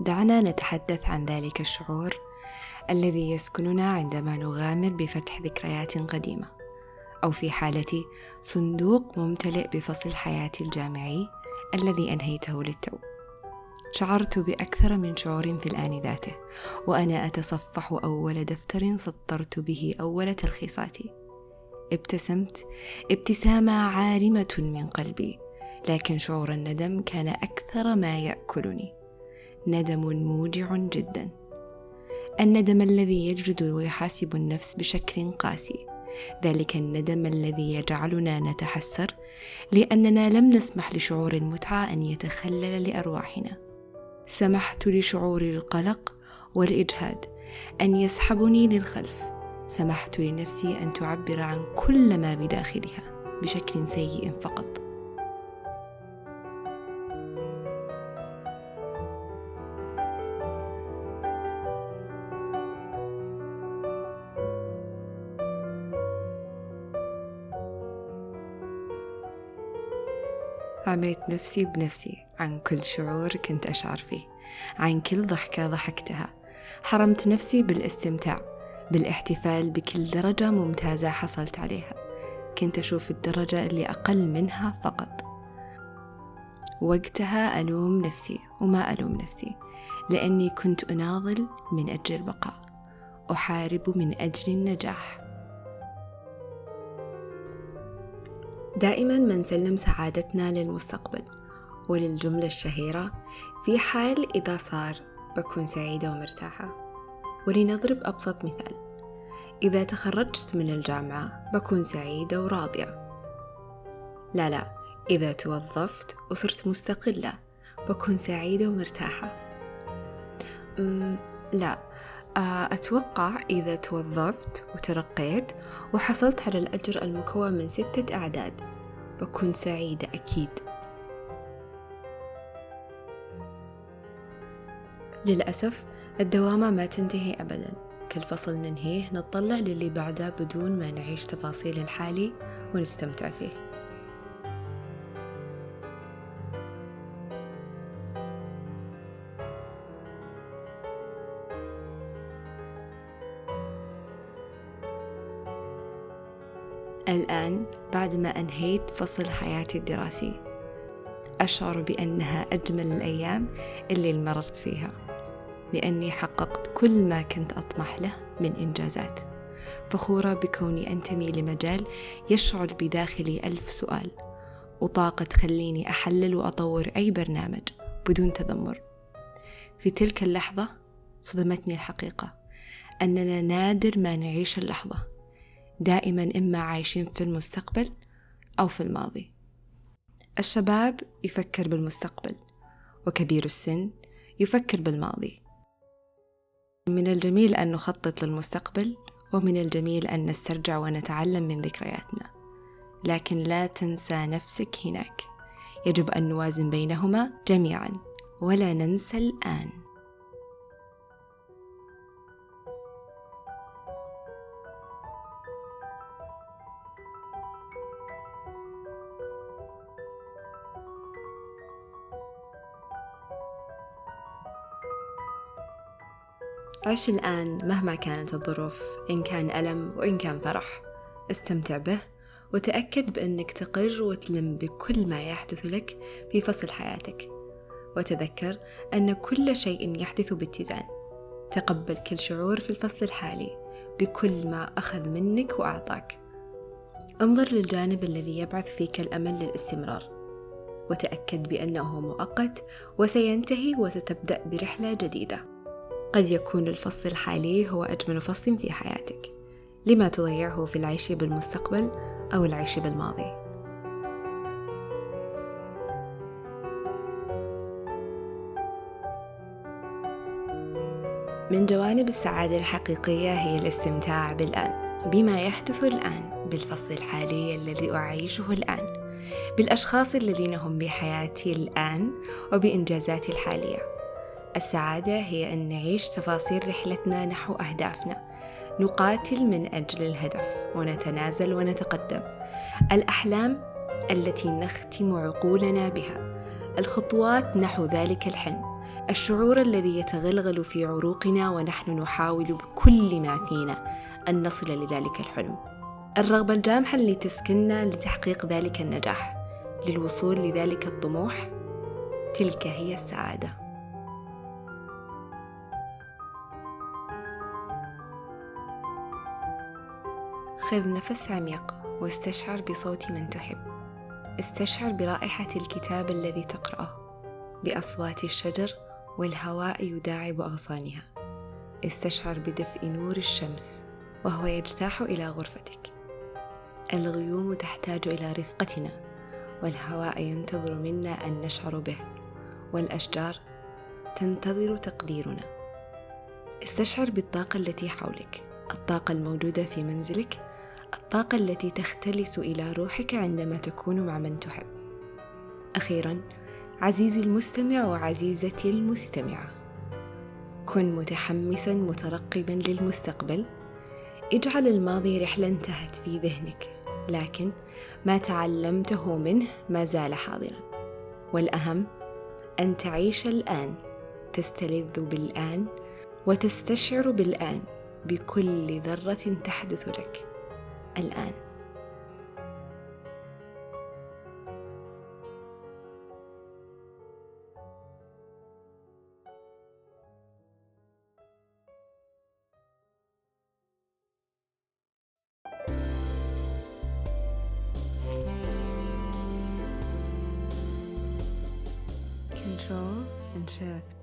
دعنا نتحدث عن ذلك الشعور الذي يسكننا عندما نغامر بفتح ذكريات قديمة أو في حالتي صندوق ممتلئ بفصل حياتي الجامعي الذي أنهيته للتو. شعرت بأكثر من شعور في الآن ذاته وأنا أتصفح أول دفتر سطرت به أول تلخيصاتي. ابتسمت ابتسامة عارمة من قلبي لكن شعور الندم كان أكثر ما يأكلني. ندم موجع جدا. الندم الذي يجلد ويحاسب النفس بشكل قاسي. ذلك الندم الذي يجعلنا نتحسر لأننا لم نسمح لشعور المتعة أن يتخلل لأرواحنا. سمحت لشعور القلق والإجهاد أن يسحبني للخلف. سمحت لنفسي أن تعبر عن كل ما بداخلها بشكل سيء فقط. عميت نفسي بنفسي عن كل شعور كنت أشعر فيه عن كل ضحكة ضحكتها. حرمت نفسي بالاستمتاع بالاحتفال بكل درجة ممتازة حصلت عليها. كنت أشوف الدرجة اللي أقل منها فقط. وقتها ألوم نفسي وما ألوم نفسي لأني كنت أناضل من أجل البقاء. أحارب من أجل النجاح. دائما ما نسلم سعادتنا للمستقبل وللجملة الشهيرة في حال إذا صار بكون سعيدة ومرتاحة. ولنضرب أبسط مثال إذا تخرجت من الجامعة بكون سعيدة وراضية. لا لا إذا توظفت وصرت مستقلة بكون سعيدة ومرتاحة. لا آه، أتوقع إذا توظفت وترقيت وحصلت على الأجر المكون من ستة أعداد. بكون سعيدة أكيد. للأسف الدوامة ما تنتهي أبدا. كل فصل ننهيه نطلع للي بعده بدون ما نعيش تفاصيل الحالي ونستمتع فيه. الآن بعدما أنهيت فصل حياتي الدراسي. أشعر بأنها أجمل الأيام اللي مررت فيها لأني حققت كل ما كنت أطمح له من إنجازات. فخورة بكوني أنتمي لمجال يشعل بداخلي ألف سؤال وطاقة تخليني أحلل وأطور أي برنامج بدون تذمر. في تلك اللحظة صدمتني الحقيقة أننا نادر ما نعيش اللحظة. دائما إما عايشين في المستقبل أو في الماضي. الشباب يفكر بالمستقبل وكبير السن يفكر بالماضي. من الجميل أن نخطط للمستقبل ومن الجميل أن نسترجع ونتعلم من ذكرياتنا. لكن لا تنسى نفسك هناك. يجب أن نوازن بينهما جميعا ولا ننسى الآن. عش الآن مهما كانت الظروف إن كان ألم وإن كان فرح. استمتع به وتأكد بأنك تقر وتلم بكل ما يحدث لك في فصل حياتك. وتذكر أن كل شيء يحدث باتزان. تقبل كل شعور في الفصل الحالي بكل ما أخذ منك وأعطاك. انظر للجانب الذي يبعث فيك الأمل للاستمرار. وتأكد بأنه مؤقت وسينتهي وستبدأ برحلة جديدة. قد يكون الفصل الحالي هو أجمل فصل في حياتك. لما تضيعه في العيش بالمستقبل أو العيش بالماضي. من جوانب السعادة الحقيقية هي الاستمتاع بالآن بما يحدث الآن بالفصل الحالي الذي أعيشه الآن بالأشخاص الذين هم بحياتي الآن وبإنجازاتي الحالية. السعادة هي أن نعيش تفاصيل رحلتنا نحو أهدافنا. نقاتل من أجل الهدف ونتنازل ونتقدم. الأحلام التي نختم عقولنا بها. الخطوات نحو ذلك الحلم. الشعور الذي يتغلغل في عروقنا ونحن نحاول بكل ما فينا أن نصل لذلك الحلم. الرغبة الجامحة اللي تسكننا لتحقيق ذلك النجاح. للوصول لذلك الطموح. تلك هي السعادة. خذ نفس عميق واستشعر بصوت من تحب. استشعر برائحة الكتاب الذي تقرأه بأصوات الشجر والهواء يداعب أغصانها. استشعر بدفء نور الشمس وهو يجتاح إلى غرفتك. الغيوم تحتاج إلى رفقتنا والهواء ينتظر منا أن نشعر به والأشجار تنتظر تقديرنا. استشعر بالطاقة التي حولك الطاقة الموجودة في منزلك الطاقة التي تختلس إلى روحك عندما تكون مع من تحب. أخيرا عزيزي المستمع وعزيزتي المستمعة كن متحمسا مترقبا للمستقبل. اجعل الماضي رحلة انتهت في ذهنك لكن ما تعلمته منه ما زال حاضرا. والأهم أن تعيش الآن تستلذ بالآن وتستشعر بالآن بكل ذرة تحدث لك. الآن control and shift